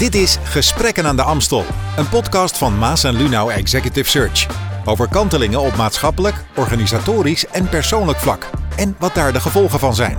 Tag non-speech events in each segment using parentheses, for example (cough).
Dit is Gesprekken aan de Amstel, een podcast van Maas en Lunau Executive Search. Over kantelingen op maatschappelijk, organisatorisch en persoonlijk vlak. En wat daar de gevolgen van zijn.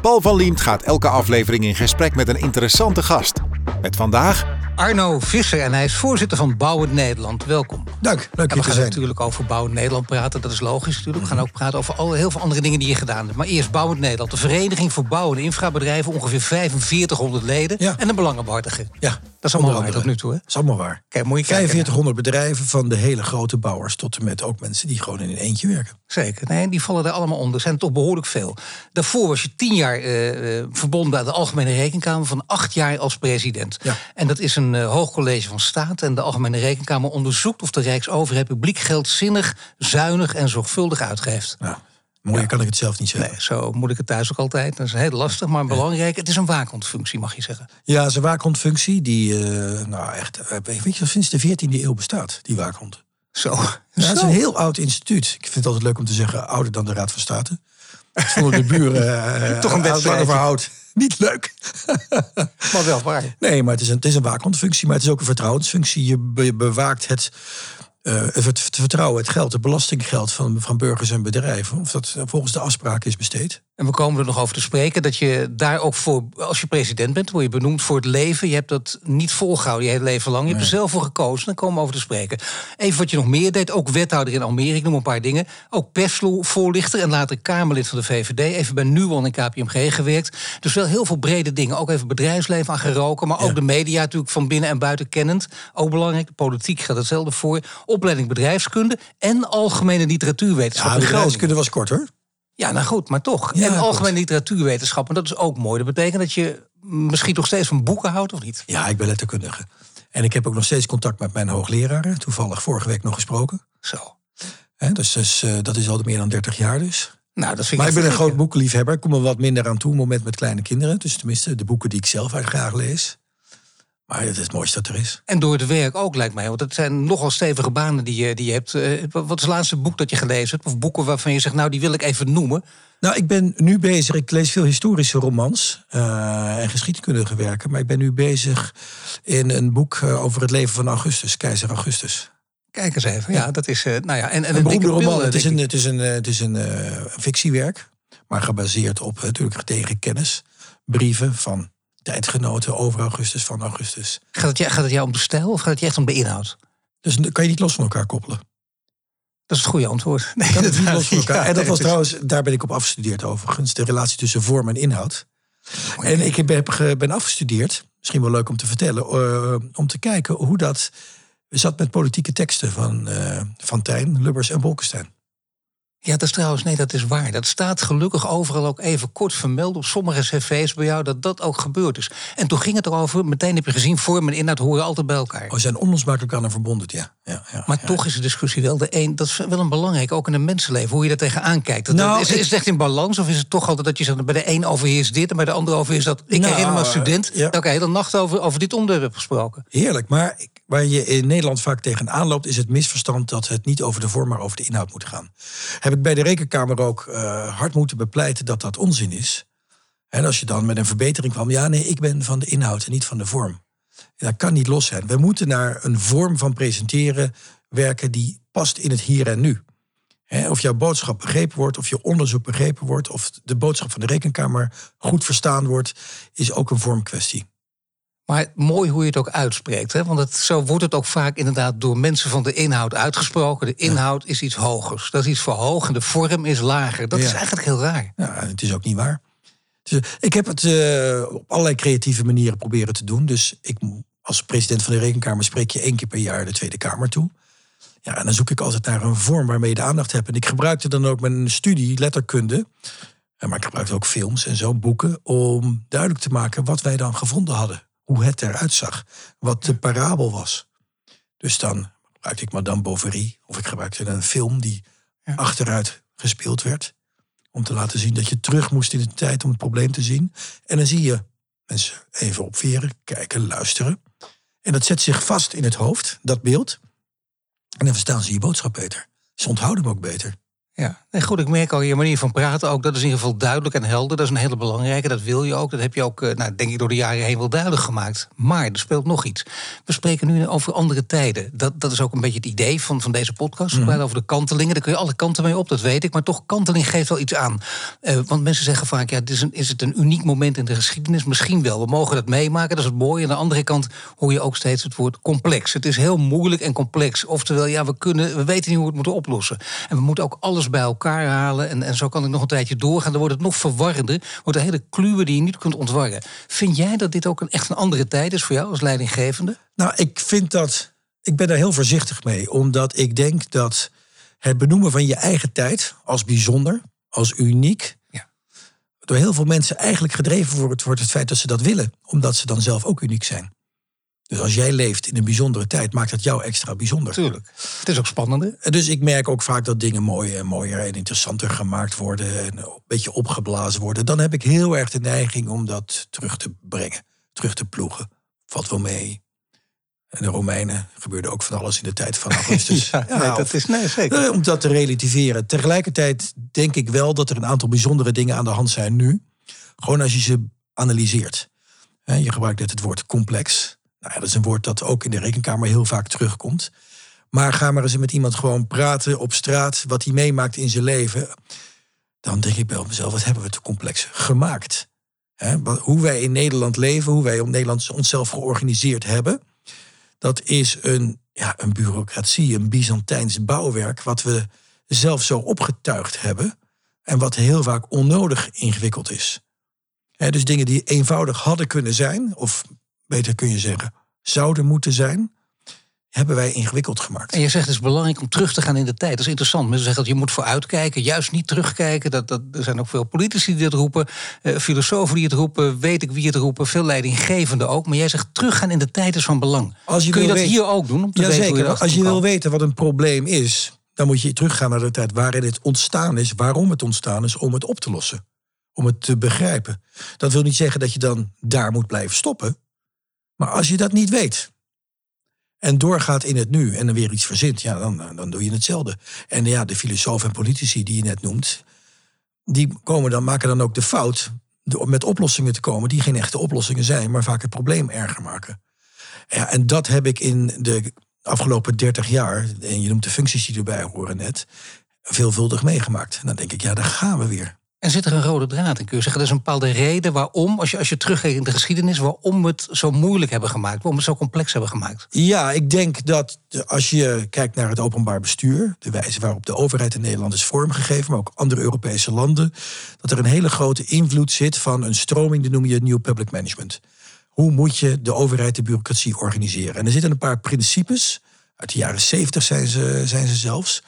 Paul van Liemt gaat elke aflevering in gesprek met een interessante gast. Met vandaag Arno Visser en hij is voorzitter van Bouwend Nederland. Welkom. Dank, leuk En we gaan natuurlijk over Bouwend Nederland praten. Dat is logisch natuurlijk. We gaan ook praten over al, heel veel andere dingen die je gedaan hebt. Maar eerst Bouwend Nederland. De Vereniging voor Bouw- en Infrabedrijven. Ongeveer 4500 leden. Ja. En een belangenbehartiger. Ja, Dat is allemaal waar tot nu toe. Hè? Dat is allemaal waar. Kijk, moet je kijken. 4500 bedrijven van de hele grote bouwers tot en met ook mensen die gewoon in een eentje werken. Zeker. Nee, die vallen er allemaal onder. Er zijn toch behoorlijk veel. Daarvoor was je tien jaar eh, eh, verbonden aan de Algemene Rekenkamer. Van acht jaar als president. Ja. En dat is een eh, hoog college van staat. En de Algemene Rekenkamer onderzoekt of de Rijksoverheid publiek geld zinnig, zuinig en zorgvuldig uitgeeft. Nou, mooier kan ik het zelf niet zeggen. Nee, zo moet ik het thuis ook altijd. Dat is heel lastig, maar belangrijk. Het is een waakhondfunctie, mag je zeggen. Ja, zijn waakhondfunctie, die eh, nou echt, eh, weet je, sinds de 14e eeuw bestaat, die waakhond. Zo. Ja, het is een heel oud instituut. Ik vind het altijd leuk om te zeggen, ouder dan de Raad van State. Dat vonden de buren (laughs) eh, Toch een wedstrijdje. langer verhoud. (laughs) Niet leuk. (laughs) Maar wel waar. Nee, maar het is een, het is een waakhondfunctie, maar het is ook een vertrouwensfunctie. Je be- bewaakt het, eh, het vert- vertrouwen, het geld, het belastinggeld van, van burgers en bedrijven. Of dat eh, volgens de afspraken is besteed. En we komen er nog over te spreken dat je daar ook voor, als je president bent, word je benoemd voor het leven. Je hebt dat niet volgehouden je hele leven lang. Je hebt er zelf voor gekozen. Daar komen we over te spreken. Even wat je nog meer deed. Ook wethouder in Almere. Ik noem een paar dingen. Ook persvoorlichter en later Kamerlid van de VVD. Even bij Nuon en KPMG gewerkt. Dus wel heel veel brede dingen. Ook even bedrijfsleven aan geroken. Maar ook de media natuurlijk van binnen en buiten kennend. Ook belangrijk. De politiek gaat hetzelfde voor. Opleiding bedrijfskunde en algemene literatuurwetenschap. Ja, bedrijfskunde was kort hoor. Ja, nou goed, maar toch. Ja, en algemene literatuurwetenschap, en dat is ook mooi. Dat betekent dat je misschien nog steeds van boeken houdt, of niet? Ja, ik ben letterkundige. En ik heb ook nog steeds contact met mijn hoogleraren. Toevallig vorige week nog gesproken. Zo. Hè, dus dus dat is al meer dan 30 jaar dus. Nou, dat vind Maar ik ik ben een groot boekenliefhebber. Ik kom er wat minder aan toe moment met kleine kinderen. Dus tenminste, de boeken die ik zelf uit graag lees. Maar het is het mooiste dat er is. En door het werk ook, lijkt mij. Want het zijn nogal stevige banen die je, die je hebt. Eh, wat is het laatste boek dat je gelezen hebt? Of boeken waarvan je zegt, nou, die wil ik even noemen. Nou, ik ben nu bezig. Ik lees veel historische romans eh, en geschiedkundige werken. Maar ik ben nu bezig in een boek eh, over het leven van Augustus, keizer Augustus. Kijk eens even. Ja, dat is, nou ja, en, en Een beroemde roman. Het is een, het is een, het is een fictiewerk, maar gebaseerd op natuurlijk tegen kennis. Brieven van tijdgenoten over Augustus, van Augustus. Gaat het, jou- gaat het jou om de stijl of gaat het je echt om de inhoud? Dus kan je niet los van elkaar koppelen. Dat is het goede antwoord. (laughs) Nee, Kan het niet los van (laughs) ja, elkaar. En dat was trouwens, daar ben ik op afgestudeerd overigens, de relatie tussen vorm en inhoud. En ik heb, ben afgestudeerd, misschien wel leuk om te vertellen, eh, om te kijken hoe dat zat met politieke teksten van eh Van Tijn, Lubbers en Bolkestein. Ja, dat is trouwens, nee, dat is waar. Dat staat gelukkig overal ook even kort vermeld op sommige cv's bij jou, dat dat ook gebeurd is. En toen ging het erover, meteen heb je gezien, vorm en inhoud horen altijd bij elkaar. Oh, zijn onlosmakelijk aan verbonden, ja. Ja, ja Maar ja. toch is de discussie wel de een. Dat is wel een belangrijk, ook in een mensenleven, hoe je daar tegenaan kijkt. Dat, Nou, is, ik- is het echt in balans of is het toch altijd dat je zegt, bij de een overheerst dit en bij de ander overheerst dat? Ik Nou, herinner me als student ja. dat ik de hele nacht over, over dit onderwerp heb gesproken. Heerlijk, maar ik- waar je in Nederland vaak tegenaan loopt... is het misverstand dat het niet over de vorm, maar over de inhoud moet gaan. Heb ik bij de Rekenkamer ook eh, hard moeten bepleiten dat dat onzin is. En als je dan met een verbetering kwam... ja, nee, ik ben van de inhoud en niet van de vorm. Dat kan niet los zijn. We moeten naar een vorm van presenteren werken... die past in het hier en nu. Of jouw boodschap begrepen wordt, of je onderzoek begrepen wordt... of de boodschap van de Rekenkamer goed verstaan wordt... is ook een vormkwestie. Maar mooi hoe je het ook uitspreekt. Hè? Want het, zo wordt het ook vaak inderdaad door mensen van de inhoud uitgesproken. De inhoud is iets hogers. Dat is iets verhoogd en de vorm is lager. Dat Ja. is eigenlijk heel raar. Ja, het is ook niet waar. Dus, eh, ik heb het eh, op allerlei creatieve manieren proberen te doen. Dus ik, als president van de Rekenkamer spreek je één keer per jaar de Tweede Kamer toe. Ja, en dan zoek ik altijd naar een vorm waarmee je de aandacht hebt. En ik gebruikte dan ook mijn studie letterkunde. Maar ik gebruikte ook films en zo, boeken. Om duidelijk te maken wat wij dan gevonden hadden. Hoe het eruit zag. Wat de parabel was. Dus dan gebruikte ik Madame Bovary. Of ik gebruikte een film die achteruit gespeeld werd. Om te laten zien dat je terug moest in de tijd om het probleem te zien. En dan zie je mensen even opveren, kijken, luisteren. En dat zet zich vast in het hoofd, dat beeld. En dan verstaan ze je boodschap beter. Ze onthouden hem ook beter. Ja, nee, goed, ik merk al je manier van praten ook. Dat is in ieder geval duidelijk en helder. Dat is een hele belangrijke. Dat wil je ook. Dat heb je ook, eh, nou, denk ik, door de jaren heen wel duidelijk gemaakt. Maar er speelt nog iets. We spreken nu over andere tijden. Dat, dat is ook een beetje het idee van, van deze podcast. We praten over de kantelingen. Daar kun je alle kanten mee op, dat weet ik. Maar toch, kanteling geeft wel iets aan. Uh, want mensen zeggen vaak, ja, is, een, is het een uniek moment in de geschiedenis? Misschien wel. We mogen dat meemaken. Dat is het mooie. Aan de andere kant hoor je ook steeds het woord complex. Het is heel moeilijk en complex. Oftewel, ja, we, kunnen, we weten niet hoe we het moeten oplossen. En we moeten ook alles bij elkaar halen en, en zo kan ik nog een tijdje doorgaan. Dan wordt het nog verwarrender. Wordt een hele kluwe die je niet kunt ontwarren. Vind jij dat dit ook een, echt een andere tijd is voor jou als leidinggevende? Nou, ik vind dat. Ik ben daar heel voorzichtig mee. Omdat ik denk dat het benoemen van je eigen tijd als bijzonder, als uniek. Ja. Door heel veel mensen eigenlijk gedreven wordt het feit dat ze dat willen. Omdat ze dan zelf ook uniek zijn. Dus als jij leeft in een bijzondere tijd, maakt dat jou extra bijzonder. Tuurlijk. Het is ook spannender. Dus ik merk ook vaak dat dingen mooier en mooier en interessanter gemaakt worden. En een beetje opgeblazen worden. Dan heb ik heel erg de neiging om dat terug te brengen. Terug te ploegen. Valt wel mee. En de Romeinen gebeurde ook van alles in de tijd van (laughs) Augustus. ja, nee, dat is nee, zeker. Eh, om dat te relativeren. Tegelijkertijd denk ik wel dat er een aantal bijzondere dingen aan de hand zijn nu. Gewoon als je ze analyseert. Je gebruikt net het woord complex. Nou ja, dat is een woord dat ook in de rekenkamer heel vaak terugkomt. Maar ga maar eens met iemand gewoon praten op straat, wat hij meemaakt in zijn leven. Dan denk ik bij mezelf, wat hebben we te complex gemaakt? hoe wij in Nederland leven, hoe wij op Nederland onszelf georganiseerd hebben. Dat is een, ja, een bureaucratie, een Byzantijns bouwwerk, wat we zelf zo opgetuigd hebben. En wat heel vaak onnodig ingewikkeld is. dus dingen die eenvoudig hadden kunnen zijn, of beter kun je zeggen, zouden moeten zijn, hebben wij ingewikkeld gemaakt. En je zegt het is belangrijk om terug te gaan in de tijd. Dat is interessant. Mensen zeggen dat je moet vooruitkijken, juist niet terugkijken. Dat, dat, er zijn ook veel politici die het roepen, uh, filosofen die het roepen, weet ik wie het roepen, veel leidinggevenden ook. Maar jij zegt teruggaan in de tijd is van belang. Als je Kun je dat hier ook doen? Om te weten zeker. Je Als je wil weten wat een probleem is, dan moet je teruggaan naar de tijd waarin het ontstaan is, waarom het ontstaan is, om het op te lossen. Om het te begrijpen. Dat wil niet zeggen dat je dan daar moet blijven stoppen. Maar als je dat niet weet en doorgaat in het nu en dan weer iets verzint, ja, dan, dan doe je hetzelfde. En ja, de filosofen en politici die je net noemt, die komen dan, maken dan ook de fout om met oplossingen te komen die geen echte oplossingen zijn, maar vaak het probleem erger maken. Ja, en dat heb ik in de afgelopen 30 jaar, en je noemt de functies die erbij horen net, veelvuldig meegemaakt. En dan denk ik, ja, daar gaan we weer. En zit er een rode draad in? Kun je zeggen, er is een bepaalde reden waarom, als je, als je teruggeeft in de geschiedenis, waarom we het zo moeilijk hebben gemaakt, waarom we het zo complex hebben gemaakt? Ja, ik denk dat als je kijkt naar het openbaar bestuur, de wijze waarop de overheid in Nederland is vormgegeven, maar ook andere Europese landen, dat er een hele grote invloed zit van een stroming, die noem je New Public Management. Hoe moet je de overheid, de bureaucratie organiseren? En er zitten een paar principes, uit de jaren zeventig zijn ze, zijn ze zelfs,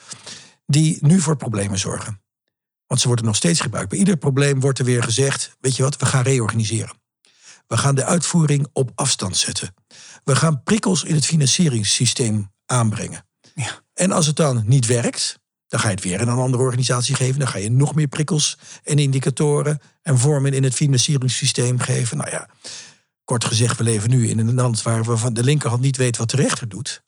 die nu voor problemen zorgen. Want ze worden nog steeds gebruikt. Bij ieder probleem wordt er weer gezegd: weet je wat, we gaan reorganiseren. We gaan de uitvoering op afstand zetten. We gaan prikkels in het financieringssysteem aanbrengen. Ja. En als het dan niet werkt, dan ga je het weer aan een andere organisatie geven. Dan ga je nog meer prikkels en indicatoren en vormen in het financieringssysteem geven. Nou ja, kort gezegd, we leven nu in een land waar we van de linkerhand niet weten wat de rechter doet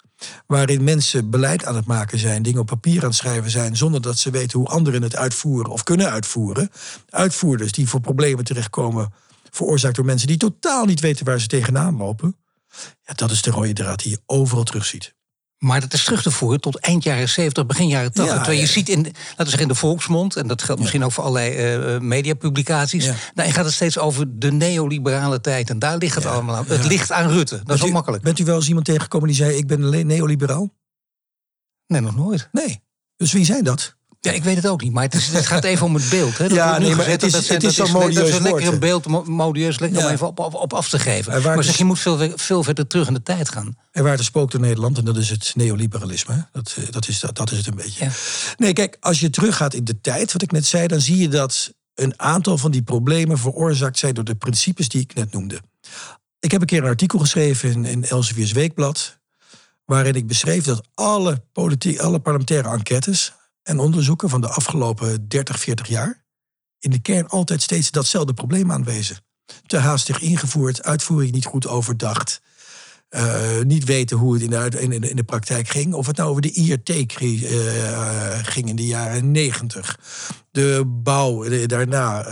waarin mensen beleid aan het maken zijn, dingen op papier aan het schrijven zijn, zonder dat ze weten hoe anderen het uitvoeren of kunnen uitvoeren. Uitvoerders die voor problemen terechtkomen, veroorzaakt door mensen die totaal niet weten waar ze tegenaan lopen. Ja, dat is de rode draad die je overal terugziet. Maar dat is terug te voeren tot eind jaren 70, begin jaren 80. Ja, terwijl je ziet in, laten we zeggen, in de volksmond, en dat geldt misschien ook voor allerlei uh, mediapublicaties. Ja. Nou, gaat het steeds over de neoliberale tijd. En daar ligt het allemaal aan. Het ligt aan Rutte. Dat is wel makkelijk. Bent u wel eens iemand tegengekomen die zei: Ik ben neoliberaal? Nee, nog nooit. Nee. Dus wie zijn dat? Ja, ik weet het ook niet, maar het, is, het gaat even om het beeld. Hè, dat ja, nee, maar het is, dat, het is, modieus Dat is lekker een beeld, modieus, lekker om even op, op, op, af te geven. Maar zeg, je moet veel, veel verder terug in de tijd gaan. Er waar er spookt in Nederland, en dat is het neoliberalisme. Dat, eh, dat, is, dat, dat is het een beetje. Nee, kijk, als je teruggaat in de tijd, wat ik net zei... dan zie je dat een aantal van die problemen veroorzaakt zijn... door de principes die ik net noemde. Ik heb een keer een artikel geschreven in, in Elsevier's Weekblad... waarin ik beschreef dat alle, politiek, alle parlementaire enquêtes en onderzoeken van de afgelopen 30, 40 jaar in de kern altijd steeds datzelfde probleem aanwezen. Te haastig ingevoerd, uitvoering niet goed overdacht. eh, niet weten hoe het in de, in, in de praktijk ging. Of het nou over de IRT uh, ging in de jaren negentig. De bouw daarna,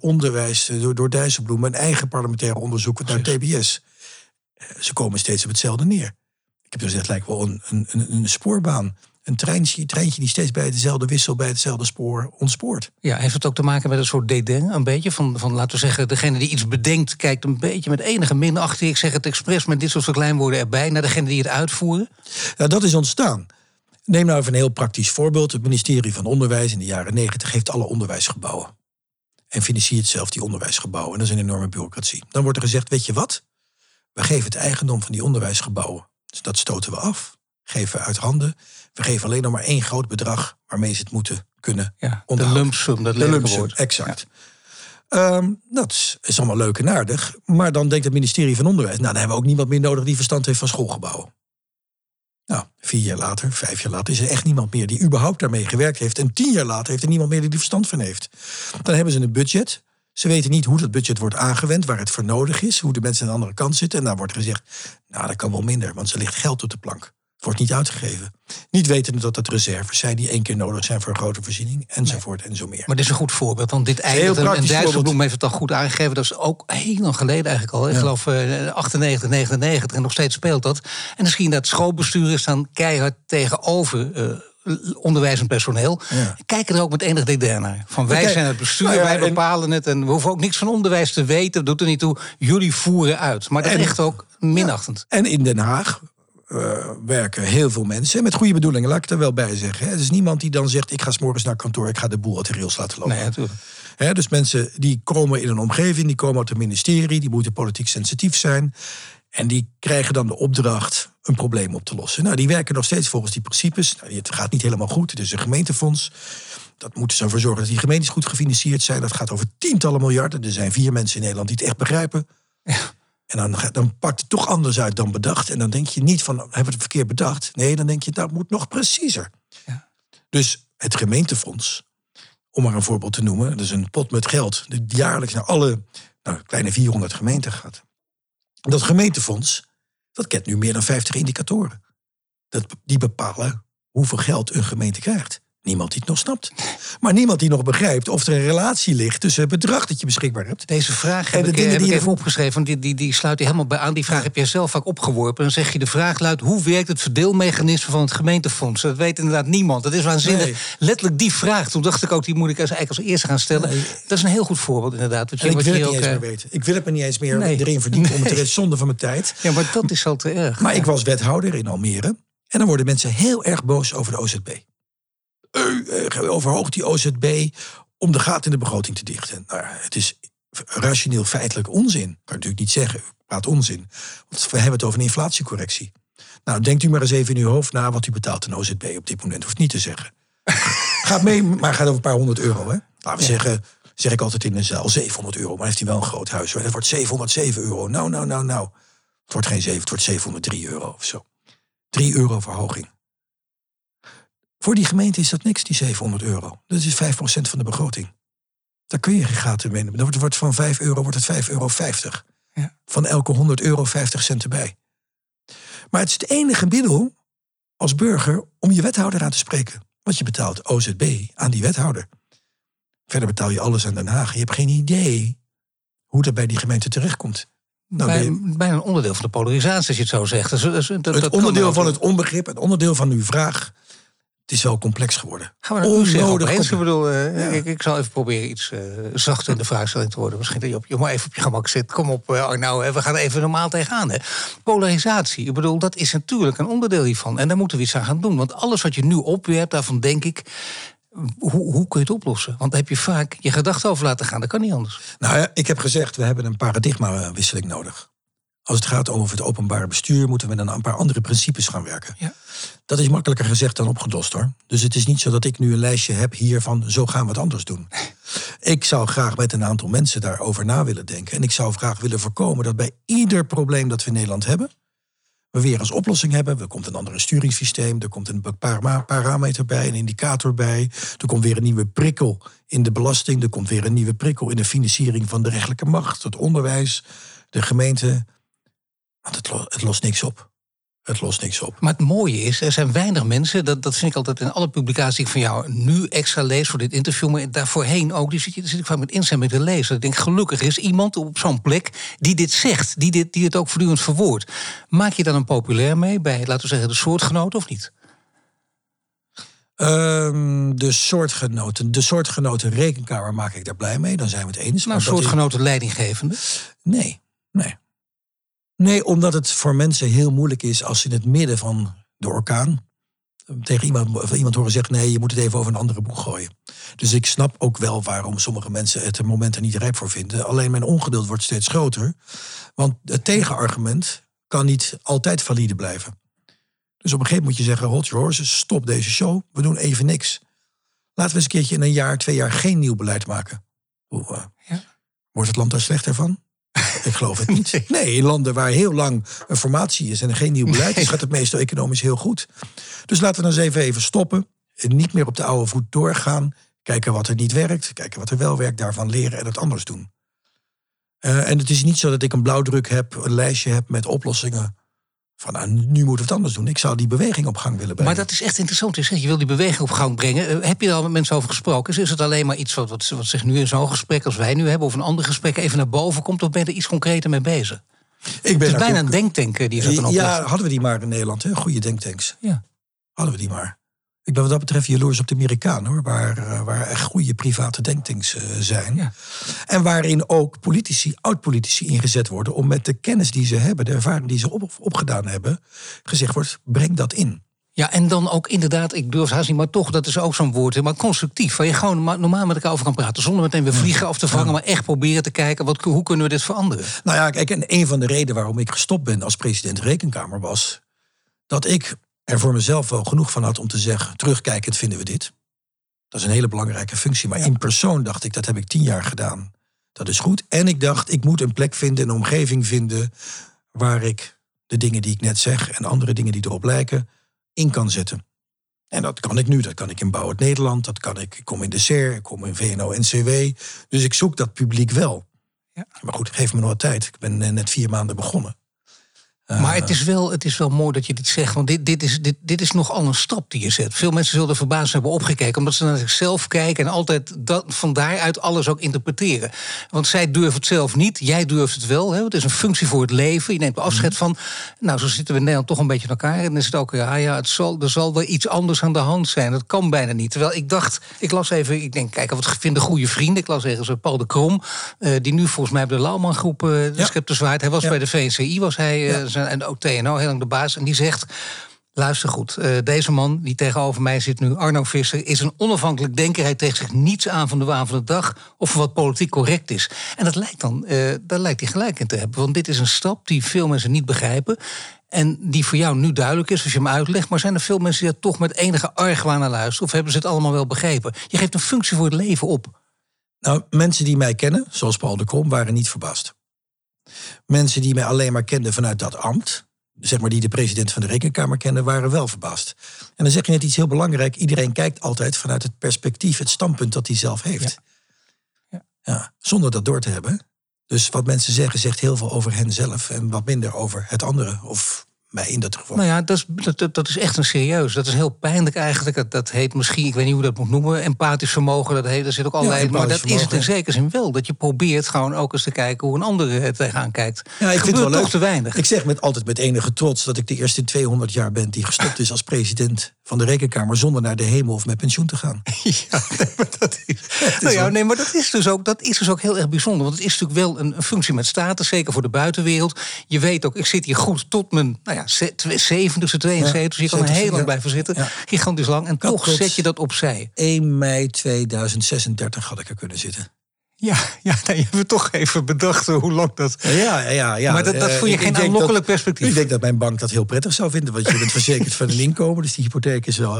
onderwijs door, door Dijsselbloem, een eigen parlementaire onderzoek naar TBS. ze komen steeds op hetzelfde neer. Ik heb dus gezegd, het lijkt wel een, een, een spoorbaan een treintje, treintje die steeds bij dezelfde wissel, bij hetzelfde spoor ontspoort. Ja, heeft het ook te maken met een soort dédain, een beetje? Van, van laten we zeggen, degene die iets bedenkt, kijkt een beetje met enige minachting. Ik zeg het expres met dit soort verkleinwoorden erbij, naar degene die het uitvoeren? Nou, dat is ontstaan. Neem nou even een heel praktisch voorbeeld. Het ministerie van Onderwijs in de jaren negentig heeft alle onderwijsgebouwen. En financiert zelf die onderwijsgebouwen. En dat is een enorme bureaucratie. Dan wordt er gezegd, weet je wat? We geven het eigendom van die onderwijsgebouwen. Dus dat stoten we af geven uit handen. We geven alleen nog maar één groot bedrag waarmee ze het moeten kunnen ja, De lump sum, dat lelijke woord. Exact. Ehm, dat is allemaal leuk en aardig. Maar dan denkt het ministerie van Onderwijs... nou, dan hebben we ook niemand meer nodig die verstand heeft van schoolgebouwen. Nou, vier jaar later, vijf jaar later... is er echt niemand meer die überhaupt daarmee gewerkt heeft. En tien jaar later heeft er niemand meer die er verstand van heeft. Dan hebben ze een budget. Ze weten niet hoe dat budget wordt aangewend, waar het voor nodig is... hoe de mensen aan de andere kant zitten. En daar wordt gezegd, nou, dat kan wel minder... want er ligt geld op de plank wordt niet uitgegeven. Niet wetende dat het reserves zijn die één keer nodig zijn voor een grote voorziening, enzovoort en zo meer. Maar dit is een goed voorbeeld, want dit eindigt, en Dijsselbloem heeft het al goed aangegeven, dat is ook heel lang geleden eigenlijk al. Ik geloof uh, 98, 99 en nog steeds speelt dat. En misschien dat schoolbesturen staan keihard tegenover... Uh, onderwijzend personeel. Kijken er ook met enig dédain naar. Van wij zijn het bestuur, nou wij bepalen het. En we hoeven ook niks van onderwijs te weten. Dat doet er niet toe. Jullie voeren uit. Maar dat echt ook minachtend. En in Den Haag uh, werken heel veel mensen. Met goede bedoelingen, laat ik er wel bij zeggen. Hè. Er is niemand die dan zegt: Ik ga s morgens naar kantoor, ik ga de boel uit de rails laten lopen. Nee, natuurlijk. Hè, dus mensen die komen in een omgeving, die komen uit het ministerie, die moeten politiek sensitief zijn. En die krijgen dan de opdracht een probleem op te lossen. Nou, die werken nog steeds volgens die principes. Nou, het gaat niet helemaal goed. Het is een gemeentefonds. Dat moeten ze ervoor zorgen dat die gemeentes goed gefinancierd zijn. Dat gaat over tientallen miljarden. Er zijn vier mensen in Nederland die het echt begrijpen. Ja. En dan, dan pakt het toch anders uit dan bedacht. En dan denk je niet van, hebben we het verkeerd bedacht? Nee, dan denk je, dat moet nog preciezer. Ja. Dus het gemeentefonds, om maar een voorbeeld te noemen. Dat is een pot met geld die jaarlijks naar alle nou, kleine 400 gemeenten gaat. Dat gemeentefonds, dat kent nu meer dan 50 indicatoren. Dat, die bepalen hoeveel geld een gemeente krijgt. Niemand die het nog snapt. Maar niemand die nog begrijpt of er een relatie ligt tussen het bedrag dat je beschikbaar hebt. Deze vraag heb, en de ik, dingen heb die ik even opgeschreven, want die, die, die sluit je helemaal bij aan. Die vraag heb jij zelf vaak opgeworpen. Dan zeg je de vraag luidt: hoe werkt het verdeelmechanisme van het gemeentefonds? Dat weet inderdaad niemand. Dat is waanzinnig. Letterlijk die vraag. Toen dacht ik ook, die moet ik eigenlijk als eerste gaan stellen. Dat is een heel goed voorbeeld, inderdaad. Wat je, ik wil het niet eens meer weten. Ik wil het me niet eens meer erin verdiepen, om het is zonde van mijn tijd. Ja, maar dat is al te erg. Maar ik was wethouder in Almere. En dan worden mensen heel erg boos over de OZB. Uh, overhoogt die OZB om de gaten in de begroting te dichten. Nou, het is rationeel feitelijk onzin. Kan je natuurlijk niet zeggen. U praat onzin. Want we hebben het over een inflatiecorrectie. Nou, denkt u maar eens even in uw hoofd na wat u betaalt aan OZB op dit moment. Hoeft niet te zeggen. (laughs) gaat mee, maar gaat over een paar honderd euro. Hè? Laten we zeggen, zeg ik altijd in een zaal, 700 euro. Maar heeft hij wel een groot huis. Dat wordt 707 euro. Nou, nou, nou, nou. Het wordt geen 7, het wordt 703 euro of zo. 3 euro verhoging. Voor die gemeente is dat niks, die 700 euro. Dat is 5% van de begroting. Daar kun je geen gaten mee. Dan wordt van 5 euro wordt het 5,50 euro. Ja. Van elke 100 euro 50 cent erbij. Maar het is het enige middel als burger om je wethouder aan te spreken. Want je betaalt OZB aan die wethouder. Verder betaal je alles aan Den Haag. Je hebt geen idee hoe dat bij die gemeente terechtkomt. Nou, bij, bijna een onderdeel van de polarisatie, als je het zo zegt. Dat, het onderdeel van het onbegrip, het onderdeel van uw vraag het is wel complex geworden. Gaan we Onnodig eens. Ik bedoel, uh, ik, ik, zal even proberen iets uh, zachter in de vraagstelling te worden. Misschien dat je op je, maar even op je gemak zit. Kom op, uh, Arno, we gaan even normaal tegenaan. Hè. Polarisatie, ik bedoel, dat is natuurlijk een onderdeel hiervan. En daar moeten we iets aan gaan doen. Want alles wat je nu opwerpt, daarvan denk ik... Hoe, hoe kun je het oplossen? Want daar heb je vaak je gedachten over laten gaan. Dat kan niet anders. Nou ja, ik heb gezegd, we hebben een paradigmawisseling nodig. Als het gaat over het openbare bestuur, moeten we dan een paar andere principes gaan werken. Ja. Dat is makkelijker gezegd dan opgedost hoor. Dus het is niet zo dat ik nu een lijstje heb hier van zo gaan we het anders doen. Ik zou graag met een aantal mensen daarover na willen denken. En ik zou graag willen voorkomen dat bij ieder probleem dat we in Nederland hebben, we weer als oplossing hebben. Er komt een ander sturingssysteem, er komt een parameter bij, een indicator bij. Er komt weer een nieuwe prikkel in de belasting, er komt weer een nieuwe prikkel in de financiering van de rechtelijke macht, het onderwijs, de gemeente Want het, lo- het lost niks op. Het lost niks op. Maar het mooie is, er zijn weinig mensen, dat, dat vind ik altijd in alle publicaties die ik van jou nu extra lees voor dit interview, maar daarvoorheen ook, die zit, je- zit ik vaak met instemming te lezen. Ik denk, gelukkig is iemand op zo'n plek die dit zegt, die, dit, die het ook voortdurend verwoordt. Maak je dan een populair mee bij, laten we zeggen, de soortgenoten of niet? Ehm, de soortgenoten, de soortgenoten rekenkamer maak ik daar blij mee. Dan zijn we het eens. Nou, Maar dat soortgenoten leidinggevende. Nee, nee. Nee, omdat het voor mensen heel moeilijk is als ze in het midden van de orkaan tegen iemand, iemand horen zeggen: nee, je moet het even over een andere boeg gooien. Dus ik snap ook wel waarom sommige mensen het er momenten niet rijp voor vinden. Alleen mijn ongeduld wordt steeds groter. Want het tegenargument kan niet altijd valide blijven. Dus op een gegeven moment moet je zeggen: hold your horses, stop deze show, we doen even niks. Laten we eens een keertje in een jaar, twee jaar geen nieuw beleid maken. Hoe, eh, Ja. Wordt het land daar slechter van? (laughs) Ik geloof het niet. Nee, in landen waar heel lang een formatie is en er geen nieuw beleid is, gaat het meestal economisch heel goed. Dus laten we dan eens even, even stoppen. En niet meer op de oude voet doorgaan. Kijken wat er niet werkt. Kijken wat er wel werkt. Daarvan leren en het anders doen. Eh, en het is niet zo dat ik een blauwdruk heb, een lijstje heb met oplossingen. Van nou, nu moeten we het anders doen. Ik zou die beweging op gang willen brengen. Maar dat is echt interessant. Je zegt, je wil die beweging op gang brengen. Eh, heb je daar al met mensen over gesproken? Is het alleen maar iets wat, wat, wat zich nu in zo'n gesprek als wij nu hebben... of een ander gesprek even naar boven komt... of ben je er iets concreter mee bezig? ik Het ben is daar bijna ook- een denktank die je dan Ja, oplegt. hadden we die maar in Nederland. Hè? Goede denktanks. Ja. Hadden we die maar. Ik ben wat dat betreft jaloers op de Amerikanen, hoor. Waar, eh, waar echt goede private denktanks eh, zijn. Ja. En waarin ook politici, oud-politici ingezet worden... om met de kennis die ze hebben, de ervaring die ze op, opgedaan hebben... gezegd wordt, breng dat in. Ja, en dan ook inderdaad, ik durf haast niet, maar toch, dat is ook zo'n woord, maar constructief. Waar je gewoon ma- normaal met elkaar over kan praten. Zonder meteen weer vliegen of te vangen, maar echt proberen te kijken, wat, hoe kunnen we dit veranderen? Nou ja, kijk, en een van de redenen waarom ik gestopt ben als president Rekenkamer was... dat ik er voor mezelf wel genoeg van had om te zeggen... terugkijkend vinden we dit. Dat is een hele belangrijke functie. Maar in persoon dacht ik, dat heb ik tien jaar gedaan. Dat is goed. En ik dacht, ik moet een plek vinden, een omgeving vinden... waar ik de dingen die ik net zeg en andere dingen die erop lijken... in kan zetten. En dat kan ik nu. Dat kan ik in Bouw het Nederland. Dat kan ik. Ik kom in de SER. Ik kom in VNO-NCW. Dus ik zoek dat publiek wel. Ja. Maar goed, geef me nog wat tijd. Ik ben eh, net vier maanden begonnen. Maar het is, wel, het is wel mooi dat je dit zegt, want dit, dit, is, dit, dit is nogal een stap die je zet. Veel mensen zullen er verbaasd hebben opgekeken, omdat ze naar zichzelf kijken en altijd dat, van daaruit alles ook interpreteren. Want zij durven het zelf niet, jij durft het wel. Hè? Het is een functie voor het leven. Je neemt afscheid van. Nou, zo zitten we in Nederland toch een beetje in elkaar. En dan is het ook, ja, ja het zal, er zal wel iets anders aan de hand zijn. Dat kan bijna niet. Terwijl ik dacht, ik las even, ik denk, kijk, wat vinden goede vrienden. Ik las ergens eh, Paul de Krom, eh, die nu volgens mij bij de Lauwman groep, eh de Ja. Zwaard. Hij was Ja. bij de VCI, was hij, eh. En ook TNO, heel lang de baas. En die zegt, luister goed, eh, deze man die tegenover mij zit nu, Arno Visser... is een onafhankelijk denker. Hij trekt zich niets aan van de waan van de dag... of wat politiek correct is. En dat lijkt dan, eh, daar lijkt hij gelijk in te hebben. Want dit is een stap die veel mensen niet begrijpen... En die voor jou nu duidelijk is als je hem uitlegt. Maar zijn er veel mensen die er toch met enige argwaan naar luisteren? Of hebben ze het allemaal wel begrepen? Je geeft een functie voor het leven op. Nou, mensen die mij kennen, zoals Paul de Krom, waren niet verbaasd. Mensen die mij alleen maar kenden vanuit dat ambt, zeg maar die de president van de Rekenkamer kennen, waren wel verbaasd. En dan zeg je net iets heel belangrijk. Iedereen kijkt altijd vanuit het perspectief, het standpunt dat hij zelf heeft. Ja. Ja, zonder dat door te hebben. Dus wat mensen zeggen, zegt heel veel over hen zelf en wat minder over het andere. Of mij in dat geval. Nou ja, dat is, dat, dat- is echt een serieus. Dat is heel pijnlijk eigenlijk. Dat, dat heet misschien, ik weet niet hoe dat moet noemen, empathisch vermogen. Dat heet, er zit ook allerlei. maar dat is het in zekere zin wel. Dat je probeert gewoon ook eens te kijken hoe een ander er tegenaan kijkt. Ja, ik vind het wel leuk. toch te weinig. Ik zeg met, altijd met enige trots dat ik de eerste 200 jaar ben die gestopt is als president van de Rekenkamer zonder naar de hemel of met pensioen te gaan. (laughs) Ja, nee, maar dat is, (laughs) nou ja, nee, maar dat is, dus ook, dat is dus ook heel erg bijzonder. Want het is natuurlijk wel een, een functie met status, zeker voor de buitenwereld. Je weet ook, ik zit hier goed tot mijn nou ja, ze- twe- 70ste, 72. je kan er 70ste, heel lang ja. blijven zitten. Ja. Gigantisch lang. En toch zet je dat opzij. 1 mei 2036 had ik er kunnen zitten. Ja, ja nou, je hebt toch even bedacht hoe lang dat. Ja, ja, ja. ja. Maar dat- dat Eh, vond je geen aanlokkelijk perspectief? Ik denk dat mijn bank dat heel prettig zou vinden. Want je bent verzekerd van een inkomen. Dus die hypotheek is wel...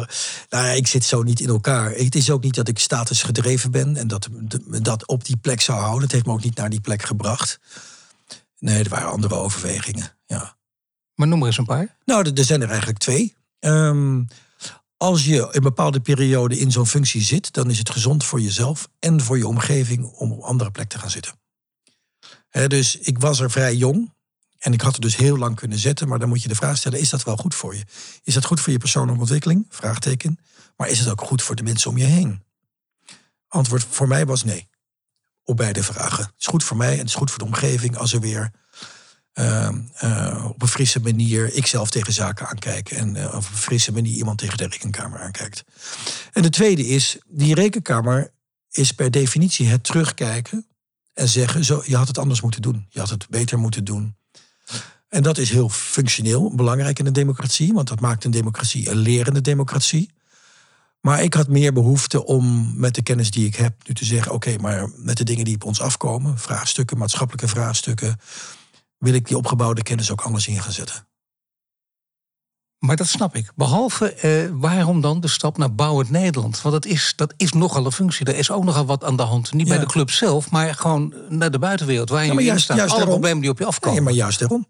Nou ja, ik zit zo niet in elkaar. Het is ook niet dat ik status gedreven ben. En dat me dat op die plek zou houden. Het heeft me ook niet naar die plek gebracht. Nee, er waren andere overwegingen. Ja. Maar noem er eens een paar. Nou, er- zijn er eigenlijk twee. Ehm, als je een bepaalde periode in zo'n functie zit, dan is het gezond voor jezelf en voor je omgeving om op andere plek te gaan zitten. Dus ik was er vrij jong. En ik had het dus heel lang kunnen zetten, maar dan moet je de vraag stellen: is dat wel goed voor je? Is dat goed voor je persoonlijke ontwikkeling? Vraagteken. Maar is het ook goed voor de mensen om je heen? Antwoord voor mij was nee. Op beide vragen. Het is goed voor mij en het is goed voor de omgeving als er weer uh, uh, op een frisse manier ikzelf tegen zaken aankijk. En uh, op een frisse manier iemand tegen de rekenkamer aankijkt. En de tweede is, die rekenkamer is per definitie het terugkijken en zeggen: zo, je had het anders moeten doen. Je had het beter moeten doen. En dat is heel functioneel, belangrijk in een democratie, want dat maakt een democratie een lerende democratie. Maar ik had meer behoefte om met de kennis die ik heb nu te zeggen: oké, maar met de dingen die op ons afkomen, vraagstukken, maatschappelijke vraagstukken, wil ik die opgebouwde kennis ook anders in gaan zetten. Maar dat snap ik. Behalve eh, waarom dan de stap naar bouwend Nederland? Want dat is, dat is nogal een functie. Er is ook nogal wat aan de hand. Niet bij de club zelf, maar gewoon naar de buitenwereld. Waar je ja, juist, staat. Alle problemen die op je afkomen. Ja, maar juist daarom.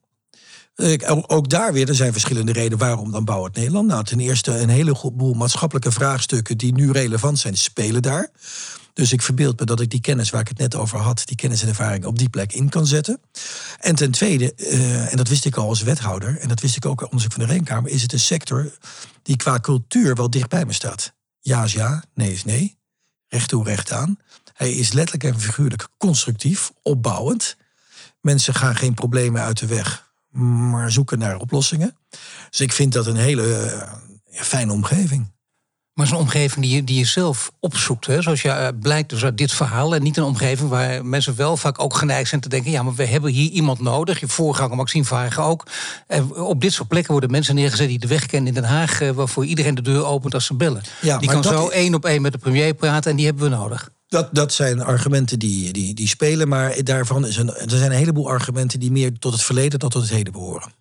Ook daar weer, er zijn verschillende redenen waarom dan bouwend Nederland. Nou, ten eerste een heleboel maatschappelijke vraagstukken die nu relevant zijn, spelen daar. Dus ik verbeeld me dat ik die kennis waar ik het net over had, die kennis en ervaring op die plek in kan zetten. En ten tweede, uh, en dat wist ik al als wethouder, en dat wist ik ook uit onderzoek van de Rekenkamer, is het een sector die qua cultuur wel dicht bij me staat. Ja is ja, nee is nee. Recht toe, recht aan. Hij is letterlijk en figuurlijk constructief, opbouwend. Mensen gaan geen problemen uit de weg, maar zoeken naar oplossingen. Dus ik vind dat een hele uh, fijne omgeving. Maar zo'n omgeving die je, die je zelf opzoekt. Hè? Zoals je uh, blijkt dus uit dit verhaal. En niet een omgeving waar mensen wel vaak ook geneigd zijn te denken... ja, maar we hebben hier iemand nodig. Je voorganger Maxime Vagen ook. En op dit soort plekken worden mensen neergezet die de weg kennen in Den Haag... Eh, waarvoor iedereen de deur opent als ze bellen. Ja, die kan zo één op één met de premier praten en die hebben we nodig. Dat, dat zijn argumenten die, die, die spelen, maar daarvan is een, er zijn een heleboel argumenten die meer tot het verleden dan tot het heden behoren.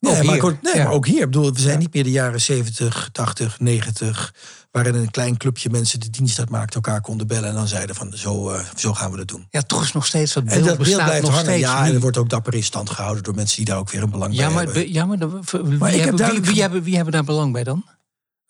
Nee, (laughs) maar, ook, nee maar ook hier. bedoel, we zijn niet meer de jaren 70, 80, 90. Waarin een klein clubje mensen de dienst uitmaakten, elkaar konden bellen en dan zeiden van zo, uh, zo gaan we dat doen. Ja, toch is nog steeds dat beeld, en dat beeld blijft nog hangen. Steeds ja, en er wordt ook dapper in stand gehouden door mensen die daar ook weer een belang ja, bij maar, hebben. Ja, maar, maar hebben, wie, wie, hebben, wie hebben daar belang bij dan?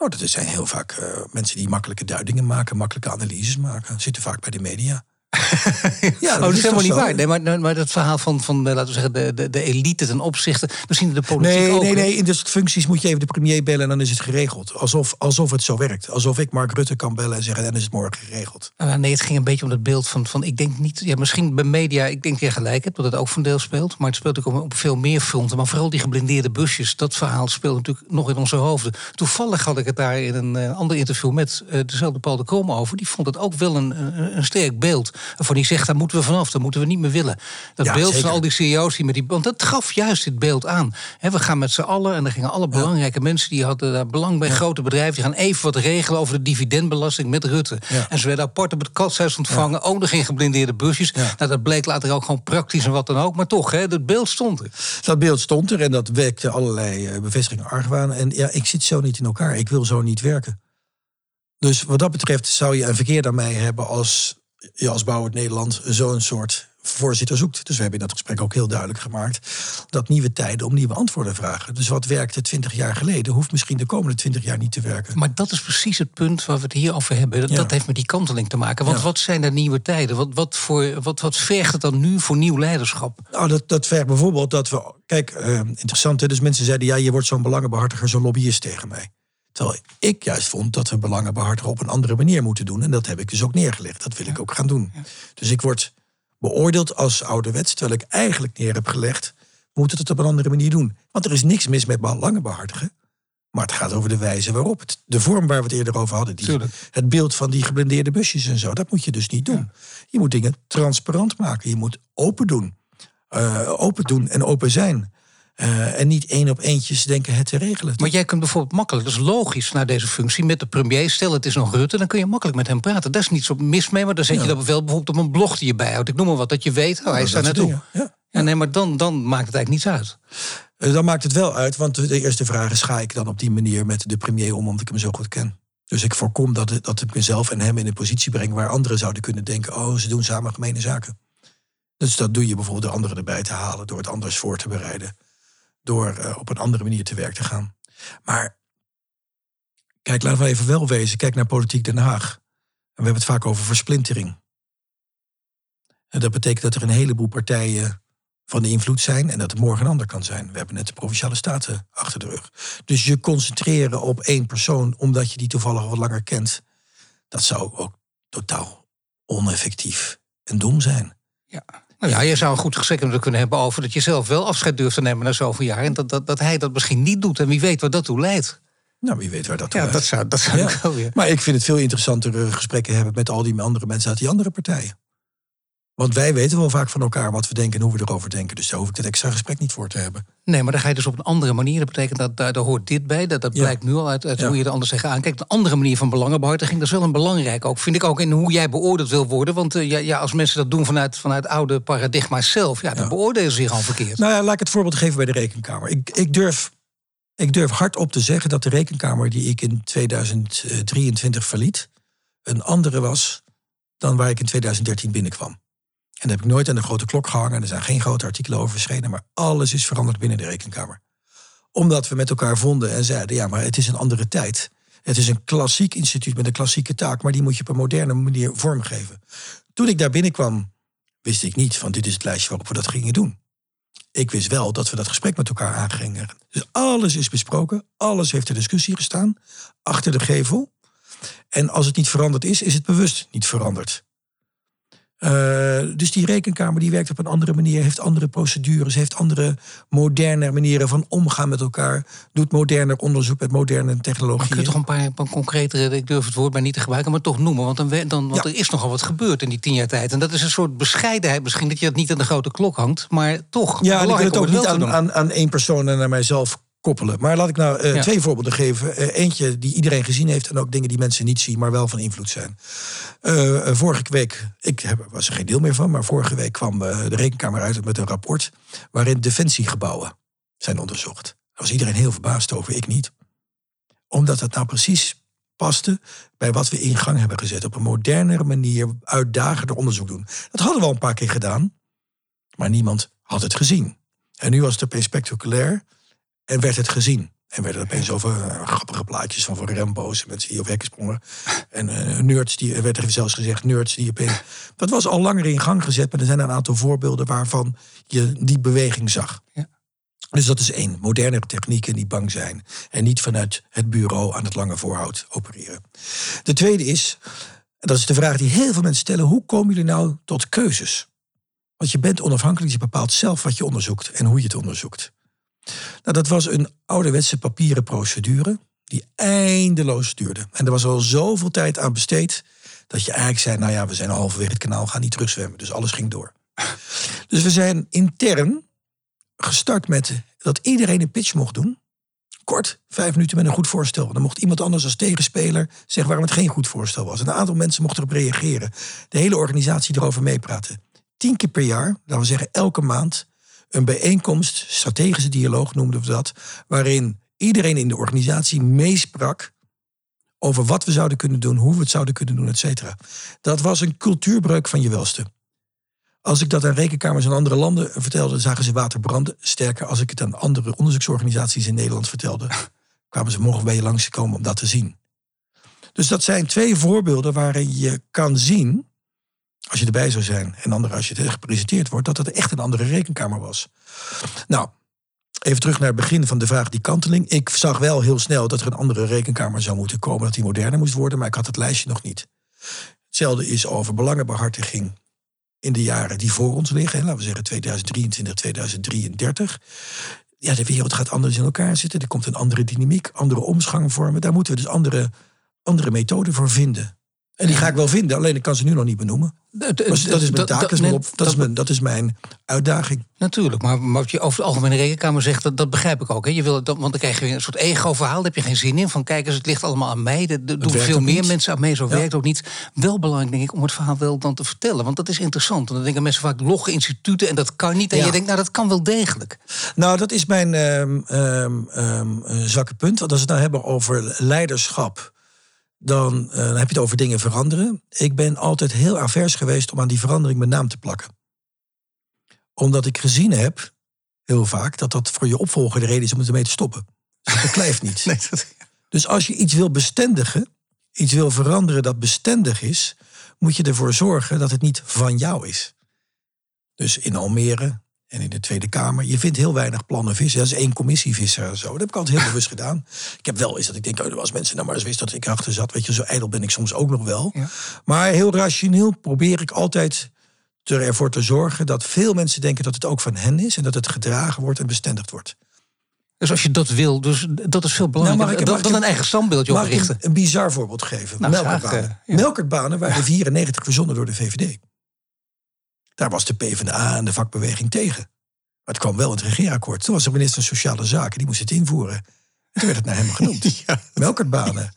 Oh, dat zijn heel vaak uh, mensen die makkelijke duidingen maken, makkelijke analyses maken. Zitten vaak bij de media. Ja, dat, oh, dat is helemaal niet waar. Nee, maar, maar dat verhaal van, van laten we zeggen, de, de, de elite ten opzichte, misschien de politiek nee, ook. Nee, nee, in dus functies moet je even de premier bellen en dan is het geregeld. Alsof, alsof het zo werkt. Alsof ik Mark Rutte kan bellen en zeggen, en dan is het morgen geregeld. Nou, nee, het ging een beetje om het beeld van, van ik denk niet, ja, misschien bij media, ik denk je gelijk hebt, dat het ook van deel speelt. Maar het speelt ook op, veel meer fronten. Maar vooral die geblindeerde busjes, dat verhaal speelt natuurlijk nog in onze hoofden. Toevallig had ik het daar in een uh, ander interview met uh, dezelfde Paul de Krom over. Die vond het ook wel een, een, een sterk beeld. Waarvan die zegt, daar moeten we vanaf, daar moeten we niet meer willen. Dat beeld van al die CEO's die met die. Want dat gaf juist dit beeld aan. we gaan met z'n allen en er gingen alle belangrijke mensen die hadden daar belang bij, grote bedrijven, die gaan even wat regelen over de dividendbelasting met Rutte. En ze werden apart op het katshuis ontvangen, ook nog in geblindeerde busjes. Nou, dat bleek later ook gewoon praktisch en wat dan ook. Maar toch, hè, dat beeld stond er. Dat beeld stond er en dat wekte allerlei eh, bevestigingen argwaan. En ja, ik zit zo niet in elkaar. Ik wil zo niet werken. Dus wat dat betreft zou je een verkeer aan mij hebben als je als Bouwend Nederland zo'n soort voorzitter zoekt. Dus we hebben in dat gesprek ook heel duidelijk gemaakt dat nieuwe tijden om nieuwe antwoorden vragen. Dus wat werkte 20 jaar geleden, hoeft misschien de komende 20 jaar niet te werken. Maar dat is precies het punt waar we het hier over hebben. Dat, heeft met die kanteling te maken. Want wat zijn er nieuwe tijden? Wat, wat, voor, wat, wat vergt het dan nu voor nieuw leiderschap? Nou, dat, dat vergt bijvoorbeeld dat we. Kijk, uh, interessant. Dus mensen zeiden: ja, je wordt zo'n belangenbehartiger, zo'n lobbyist tegen mij. Terwijl ik juist vond dat we belangenbehartigen op een andere manier moeten doen. En dat heb ik dus ook neergelegd. Dat wil ik ook gaan doen. Dus ik word beoordeeld als ouderwets, terwijl ik eigenlijk neer heb gelegd, we moeten het op een andere manier doen. Want er is niks mis met belangenbehartigen. Maar het gaat over de wijze waarop. Het, de vorm waar we het eerder over hadden. Die, het beeld van die geblindeerde busjes en zo. Dat moet je dus niet doen. Je moet dingen transparant maken. Je moet open doen. Uh, open doen en open zijn. Uh, en niet één op eentjes denken het te regelen. Maar jij kunt bijvoorbeeld makkelijk, dat is logisch naar deze functie, met de premier, stel het is nog Rutte, dan kun je makkelijk met hem praten. Daar is niet zo mis mee, maar dan zet je dat wel bijvoorbeeld op een blog die je bijhoudt. Ik noem maar wat, dat je weet, oh, hij is daar naartoe. Ja. ja. nee, maar dan, dan maakt het eigenlijk niets uit. Uh, dan maakt het wel uit, want de eerste vraag is: ga ik dan op die manier met de premier om, omdat ik hem zo goed ken? Dus ik voorkom dat, dat ik mezelf en hem in een positie breng waar anderen zouden kunnen denken: oh, ze doen samen gemene zaken. Dus dat doe je bijvoorbeeld door anderen erbij te halen, door het anders voor te bereiden door uh, op een andere manier te werk te gaan. Maar kijk, laten we even wel wezen. Kijk naar politiek Den Haag. En we hebben het vaak over versplintering. En dat betekent dat er een heleboel partijen van de invloed zijn en dat het morgen een ander kan zijn. We hebben net de provinciale staten achter de rug. Dus je concentreren op één persoon omdat je die toevallig wat langer kent, dat zou ook totaal oneffectief en dom zijn. Ja. Nou ja, je zou een goed gesprek kunnen hebben over dat je zelf wel afscheid durft te nemen na zoveel jaar. En dat, dat, dat hij dat misschien niet doet. En wie weet waar dat toe leidt. Nou, wie weet waar dat toe Ja, leidt. dat zou, dat zou Ja. ik wel weer. Maar ik vind het veel interessanter gesprekken hebben met al die andere mensen uit die andere partijen. Want wij weten wel vaak van elkaar wat we denken en hoe we erover denken. Dus daar hoef ik dat extra gesprek niet voor te hebben. Nee, maar dan ga je dus op een andere manier. Dat betekent dat daar, daar hoort dit bij. Dat, dat Ja. blijkt nu al uit, uit Ja. hoe je er anders tegenaan kijkt. Een andere manier van belangenbehartiging, dat is wel een belangrijk ook. Vind ik ook in hoe jij beoordeeld wil worden. Want eh, ja, ja, als mensen dat doen vanuit, vanuit oude paradigma's zelf, ja, dan beoordelen ze zich al verkeerd. Nou ja, laat ik het voorbeeld geven bij de rekenkamer. Ik, ik, durf, ik durf hardop te zeggen dat de rekenkamer die ik in 2023 verliet... een andere was dan waar ik in 2013 binnenkwam. En dat heb ik nooit aan de grote klok gehangen. Er zijn geen grote artikelen over verschenen. Maar alles is veranderd binnen de rekenkamer. Omdat we met elkaar vonden en zeiden... ja, maar het is een andere tijd. Het is een klassiek instituut met een klassieke taak... maar die moet je op een moderne manier vormgeven. Toen ik daar binnenkwam, wist ik niet van... dit is het lijstje waarop we dat gingen doen. Ik wist wel dat we dat gesprek met elkaar aangingen. Dus alles is besproken. Alles heeft ter discussie gestaan. Achter de gevel. En als het niet veranderd is, is het bewust niet veranderd. Eh, dus die rekenkamer die werkt op een andere manier, heeft andere procedures, heeft andere moderne manieren van omgaan met elkaar, doet moderner onderzoek met moderne Maar kun technologieën. je toch een paar, een paar concretere, ik durf het woord maar niet te gebruiken, maar toch noemen. Want, dan, dan, want Ja. er is nogal wat gebeurd in die tien jaar tijd. En dat is een soort bescheidenheid misschien, dat je dat niet aan de grote klok hangt. Maar toch, Ja, ik wil het ook niet aan, aan, aan één persoon en aan mijzelf koppelen. Maar laat ik nou eh, Ja. twee voorbeelden geven. Eh, eentje die iedereen gezien heeft en ook dingen die mensen niet zien, maar wel van invloed zijn. Eh, vorige week, ik heb, was er geen deel meer van, maar vorige week kwam de rekenkamer uit met een rapport waarin defensiegebouwen zijn onderzocht. Daar was iedereen heel verbaasd over, ik niet. Omdat het nou precies paste bij wat we in gang hebben gezet. Op een modernere manier uitdagender onderzoek doen. Dat hadden we al een paar keer gedaan, maar niemand had het gezien. En nu was het opeens spectaculair en werd het gezien. En werden er opeens over eh, grappige plaatjes van voor Rambo's, mensen die op hekken sprongen. En eh, nerds, die, er werd er zelfs gezegd, nerds die opeens... Dat was al langer in gang gezet, maar er zijn een aantal voorbeelden waarvan je die beweging zag. Ja. Dus dat is één, modernere technieken die bang zijn. En niet vanuit het bureau aan het lange voorhoud opereren. De tweede is, en dat is de vraag die heel veel mensen stellen... hoe komen jullie nou tot keuzes? Want je bent onafhankelijk, je bepaalt zelf wat je onderzoekt en hoe je het onderzoekt. Nou, dat was een ouderwetse papieren procedure die eindeloos duurde. En er was al zoveel tijd aan besteed dat je eigenlijk zei, nou ja, we zijn al halverwege het kanaal, gaan niet terugzwemmen. Dus alles ging door. (laughs) Dus we zijn intern gestart met dat iedereen een pitch mocht doen. Kort, vijf minuten met een goed voorstel. Dan mocht iemand anders als tegenspeler zeggen waarom het geen goed voorstel was. En een aantal mensen mochten erop reageren. De hele organisatie erover meepraten. Tien keer per jaar, laten we zeggen elke maand, een bijeenkomst, strategische dialoog noemden we dat, waarin iedereen in de organisatie meesprak over wat we zouden kunnen doen, hoe we het zouden kunnen doen, et cetera. Dat was een cultuurbreuk van je welste. Als ik dat aan rekenkamers in andere landen vertelde, zagen ze water branden. Sterker, als ik het aan andere onderzoeksorganisaties in Nederland vertelde, (laughs) kwamen ze morgen bij je langskomen om dat te zien. Dus dat zijn twee voorbeelden waarin je kan zien, als je erbij zou zijn, en andere als je het gepresenteerd wordt, dat het echt een andere rekenkamer was. Nou, even terug naar het begin van de vraag die kanteling. Ik zag wel heel snel dat er een andere rekenkamer zou moeten komen, dat die moderner moest worden, maar ik had het lijstje nog niet. Hetzelfde is over belangenbehartiging in de jaren die voor ons liggen, laten we zeggen 2023, 2033. Ja, de wereld gaat anders in elkaar zitten. Er komt een andere dynamiek, andere omgangsvormen. Daar moeten we dus andere, andere methoden voor vinden. En die ga ik wel vinden, alleen ik kan ze nu nog niet benoemen. Dat, is, mijn taak, dat, is mijn, uitdaging. Natuurlijk, maar wat je over de algemene rekenkamer zegt, dat, dat begrijp ik ook. Hè. Je wil, dat, want dan krijg je weer een soort ego-verhaal, daar heb je geen zin in. Van kijk eens, het ligt allemaal aan mij. Er doen veel meer niet. mensen aan mee, zo Ja. werkt ook niet. Wel belangrijk, denk ik, om het verhaal wel dan te vertellen. Want dat is interessant. En dan denken mensen vaak logge instituten en dat kan niet. En Ja. je denkt, nou dat kan wel degelijk. Nou, dat is mijn eh, zwakke punt. Want als we het nou hebben over leiderschap, dan, eh, dan heb je het over dingen veranderen. Ik ben altijd heel avers geweest om aan die verandering mijn naam te plakken. Omdat ik gezien heb, heel vaak, dat dat voor je opvolger de reden is om ermee te stoppen. Dus dat blijft (laughs) niet. Dus als je iets wil bestendigen, iets wil veranderen dat bestendig is, moet je ervoor zorgen dat het niet van jou is. Dus in Almere en in de Tweede Kamer. Je vindt heel weinig plannen vissen. Dat is één commissie vissen en zo. Dat heb ik altijd heel bewust (laughs) gedaan. Ik heb wel eens dat ik denk, oh, als mensen nou maar eens wisten dat ik erachter zat. Weet je, zo ijdel ben ik soms ook nog wel. Ja. Maar heel rationeel probeer ik altijd er ervoor te zorgen dat veel mensen denken dat het ook van hen is. En dat het gedragen wordt en bestendigd wordt. Dus als je dat wil, dus dat is veel belangrijker Nou, mag ik- dan, een eigen standbeeldje Mag ik oprichten. een, een bizar voorbeeld geven? Nou, Melkertbanen. graag, eh, ja. Melkertbanen waren 94 verzonnen door de VVD. Daar was de PvdA en de vakbeweging tegen. Maar het kwam wel in het regeerakkoord. Toen was de minister van Sociale Zaken, die moest het invoeren. En toen werd het naar hem genoemd. (laughs) Melkertbanen.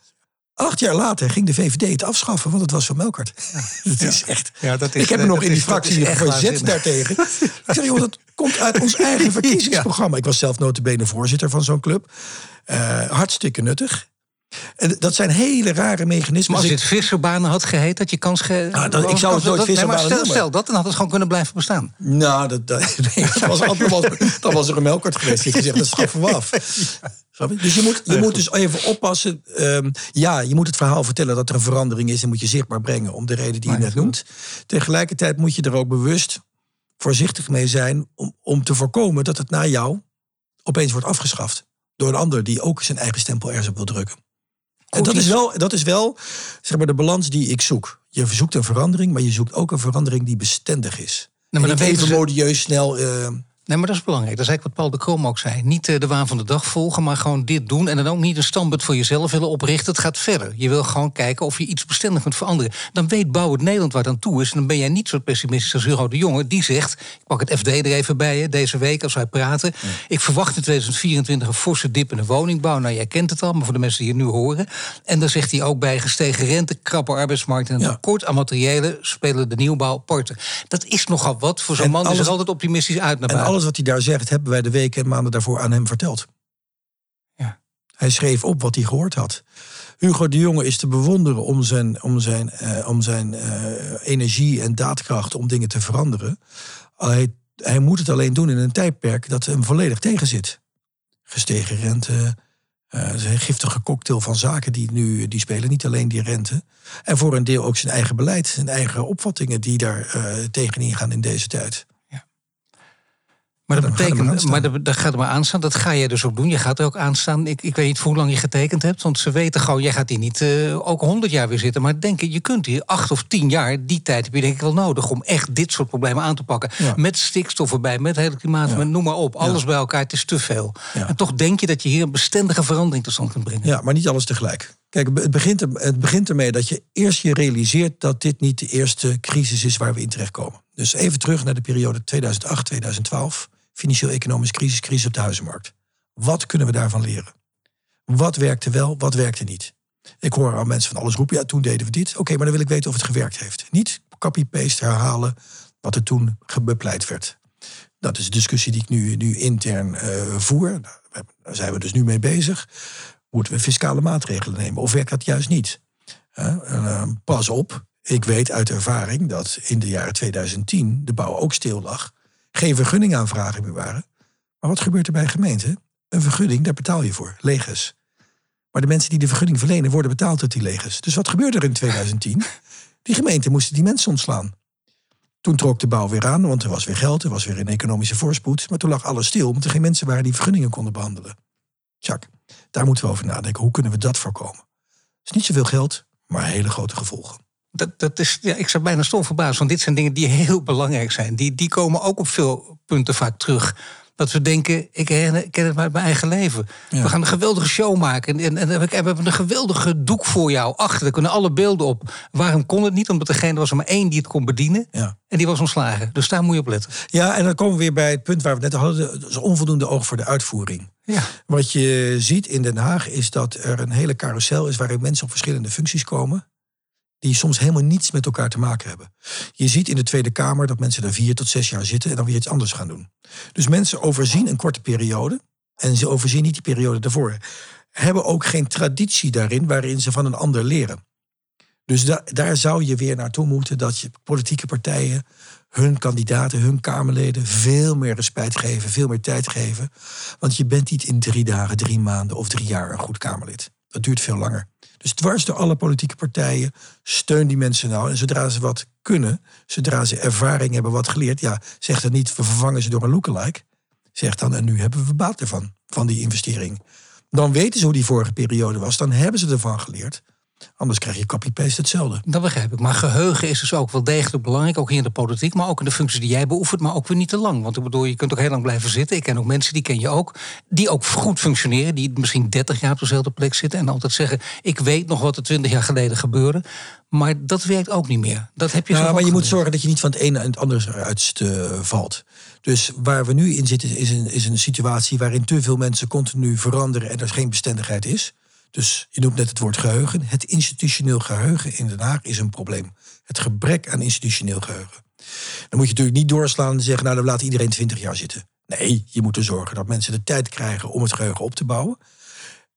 Acht jaar later ging de VVD het afschaffen, want het was van Melkert. (laughs) Dat is echt... Ja, dat is- ik heb hem nog dat in die fractie verzet waanzinnig. daartegen. (laughs) ik zei, joh, dat komt uit ons eigen verkiezingsprogramma. Ik was zelf notabene voorzitter van zo'n club. Eh, hartstikke nuttig. Dat zijn hele rare mechanismen. Maar als Dus het visserbanen had geheet, had je kans ge... Ah, dat- ik zou het nooit dat- nee, maar visserbanen stel, noemen. stel dat, dan had het gewoon kunnen blijven bestaan. Nou, dat, dat, (laughs) nee, dat was, dan, was, dan was er een melkert geweest die gezegd, dat schaffen we af. (laughs) Dus je moet, je moet dus even oppassen. Ehm, ja, je moet het verhaal vertellen dat er een verandering is... en moet je zichtbaar brengen om de reden die je net noemt. Tegelijkertijd moet je er ook bewust voorzichtig mee zijn... om, om te voorkomen dat het na jou opeens wordt afgeschaft. Door een ander die ook zijn eigen stempel ergens op wil drukken. En dat is wel, dat is wel zeg maar, de balans die ik zoek. Je zoekt een verandering, maar je zoekt ook een verandering die bestendig is. maar En dan even ze- modieus snel. eh, Nee, maar dat is belangrijk. Dat is eigenlijk wat Paul de Krom ook zei. Niet eh, de waan van de dag volgen, maar gewoon dit doen. En dan ook niet een standpunt voor jezelf willen oprichten. Het gaat verder. Je wil gewoon kijken of je iets bestendig kunt veranderen. Dan weet Bouw het Nederland waar het aan toe is. En dan ben jij niet zo pessimistisch als Hugo de Jonge. Die zegt, ik pak het FD er even bij deze week als wij praten. Ik verwacht in 2024 een forse dip in de woningbouw. Nou, jij kent het al, maar voor de mensen die het nu horen. En dan zegt hij ook bij gestegen rente, krappe arbeidsmarkt... en een Ja. tekort aan materiëlen spelen de nieuwbouw parten. Dat is nogal wat voor zo'n man die alles- er altijd optimistisch uit naar en buiten. Alles wat hij daar zegt, hebben wij de weken en maanden daarvoor aan hem verteld. Ja. Hij schreef op wat hij gehoord had. Hugo de Jonge is te bewonderen om zijn, om zijn, eh, om zijn eh, energie en daadkracht om dingen te veranderen. Hij, hij moet het alleen doen in een tijdperk dat hem volledig tegenzit. Gestegen rente, eh, een giftige cocktail van zaken die nu die spelen. Niet alleen die rente. En voor een deel ook zijn eigen beleid, zijn eigen opvattingen die daar eh tegenin gaan in deze tijd. Maar dat er maar betekent, aan maar staan. dat, dat gaat er maar aan staan. Dat ga jij dus ook doen. Je gaat er ook aan staan. Ik, ik weet niet hoe lang je getekend hebt. Want ze weten gewoon, jij gaat hier niet eh, ook honderd jaar weer zitten. Maar denk je, je kunt hier acht of tien jaar, die tijd heb je denk ik wel nodig om echt dit soort problemen aan te pakken. Ja. Met stikstof erbij, met hele klimaat, met noem maar op. Alles bij elkaar, het is te veel. En toch denk je dat je hier een bestendige verandering tot stand kunt brengen. Ja, maar niet alles tegelijk. Kijk, het begint, er, het begint ermee dat je eerst je realiseert dat dit niet de eerste crisis is waar we in terechtkomen. Dus even terug naar de periode 2008-2012. Financieel-economische crisis, crisis op de huizenmarkt. Wat kunnen we daarvan leren? Wat werkte wel, wat werkte niet? Ik hoor al mensen van alles roepen, ja, toen deden we dit. Oké, maar dan wil ik weten of het gewerkt heeft. Niet copy-paste herhalen wat er toen bepleit werd. Dat is een discussie die ik nu, nu intern eh, voer. Daar zijn we dus nu mee bezig. Moeten we fiscale maatregelen nemen? Of werkt dat juist niet? Eh, pas op, ik weet uit ervaring dat in de jaren 2010 de bouw ook stil lag. Geen vergunningaanvragen meer waren. Maar wat gebeurt er bij gemeenten? Een vergunning, daar betaal je voor, leges. Maar de mensen die de vergunning verlenen worden betaald uit die leges. Dus wat gebeurde er in 2010? Die gemeenten moesten die mensen ontslaan. Toen trok de bouw weer aan, want er was weer geld, er was weer een economische voorspoed. Maar toen lag alles stil, omdat er geen mensen waren die vergunningen konden behandelen. Tjak, daar moeten we over nadenken. Hoe kunnen we dat voorkomen? Het is niet zoveel geld, maar hele grote gevolgen. Dat, dat is, ja, ik zou bijna stom verbaasd, want dit zijn dingen die heel belangrijk zijn. Die, die komen ook op veel punten vaak terug. Dat we denken, ik ken het uit mijn eigen leven. Ja. We gaan een geweldige show maken. En, en, en we hebben een geweldige doek voor jou achter. Er kunnen alle beelden op. Waarom kon het niet? Omdat degene was er maar één die het kon bedienen. Ja. En die was ontslagen. Dus daar moet je op letten. Ja, en dan komen we weer bij het punt waar we net hadden. Dus onvoldoende oog voor de uitvoering. Ja. Wat je ziet in Den Haag is dat er een hele carousel is waarin mensen op verschillende functies komen. Die soms helemaal niets met elkaar te maken hebben. Je ziet in de Tweede Kamer dat mensen er vier tot zes jaar zitten en dan weer iets anders gaan doen. Dus mensen overzien een korte periode. En ze overzien niet die periode daarvoor. Hebben ook geen traditie daarin waarin ze van een ander leren. Dus da- daar zou je weer naartoe moeten dat je politieke partijen hun kandidaten, hun Kamerleden veel meer respect geven, veel meer tijd geven. Want je bent niet in drie dagen, drie maanden of drie jaar een goed Kamerlid. Dat duurt veel langer. Dus dwars door alle politieke partijen, steun die mensen nou. En zodra ze wat kunnen, zodra ze ervaring hebben, wat geleerd, ja, zeg dan niet, we vervangen ze door een lookalike. Zeg dan, en nu hebben we baat ervan, van die investering. Dan weten ze hoe die vorige periode was, dan hebben ze ervan geleerd. Anders krijg je copy-paste hetzelfde. Dat begrijp ik. Maar geheugen is dus ook wel degelijk belangrijk. Ook hier in de politiek, maar ook in de functies die jij beoefent. Maar ook weer niet te lang. Want ik bedoel, je kunt ook heel lang blijven zitten. Ik ken ook mensen, die ken je ook. Die ook goed functioneren. Die misschien 30 jaar op dezelfde plek zitten. En altijd zeggen, ik weet nog wat er 20 jaar geleden gebeurde. Maar dat werkt ook niet meer. Dat heb je zo maar je moet zorgen dat je niet van het ene en het andere eruit uh, valt. Dus waar we nu in zitten is een, is een situatie waarin te veel mensen continu veranderen en er geen bestendigheid is. Dus je noemt net het woord geheugen. Het institutioneel geheugen in Den Haag is een probleem. Het gebrek aan institutioneel geheugen. Dan moet je natuurlijk niet doorslaan en zeggen, nou dan laat iedereen 20 jaar zitten. Nee, je moet er zorgen dat mensen de tijd krijgen om het geheugen op te bouwen.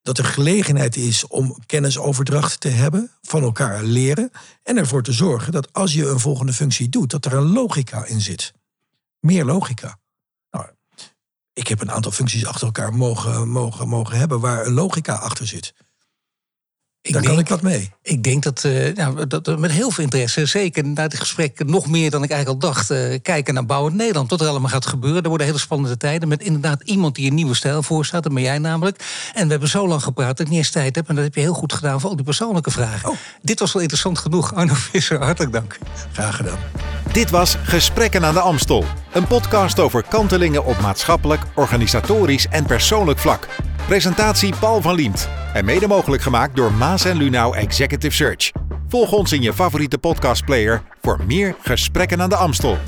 Dat er gelegenheid is om kennisoverdracht te hebben, van elkaar leren. En ervoor te zorgen dat als je een volgende functie doet, dat er een logica in zit. Meer logica. Nou, ik heb een aantal functies achter elkaar mogen, mogen, mogen hebben waar een logica achter zit. Ik Daar denk, kan ik wat mee. Ik denk dat, uh, nou, dat met heel veel interesse, zeker na dit gesprek, nog meer dan ik eigenlijk al dacht, uh, kijken naar bouwend Nederland. Wat er allemaal gaat gebeuren. Er worden hele spannende tijden met inderdaad iemand die een nieuwe stijl voorstaat. Dat ben jij namelijk. En we hebben zo lang gepraat dat ik niet eens tijd heb. En dat heb je heel goed gedaan voor al die persoonlijke vragen. Oh. Dit was wel interessant genoeg. Arno Visser, hartelijk dank. Graag gedaan. Dit was Gesprekken aan de Amstel. Een podcast over kantelingen op maatschappelijk, organisatorisch en persoonlijk vlak. Presentatie Paul van Liemt. En mede mogelijk gemaakt door Maas en Lunau Executive Search. Volg ons in je favoriete podcastplayer voor meer gesprekken aan de Amstel.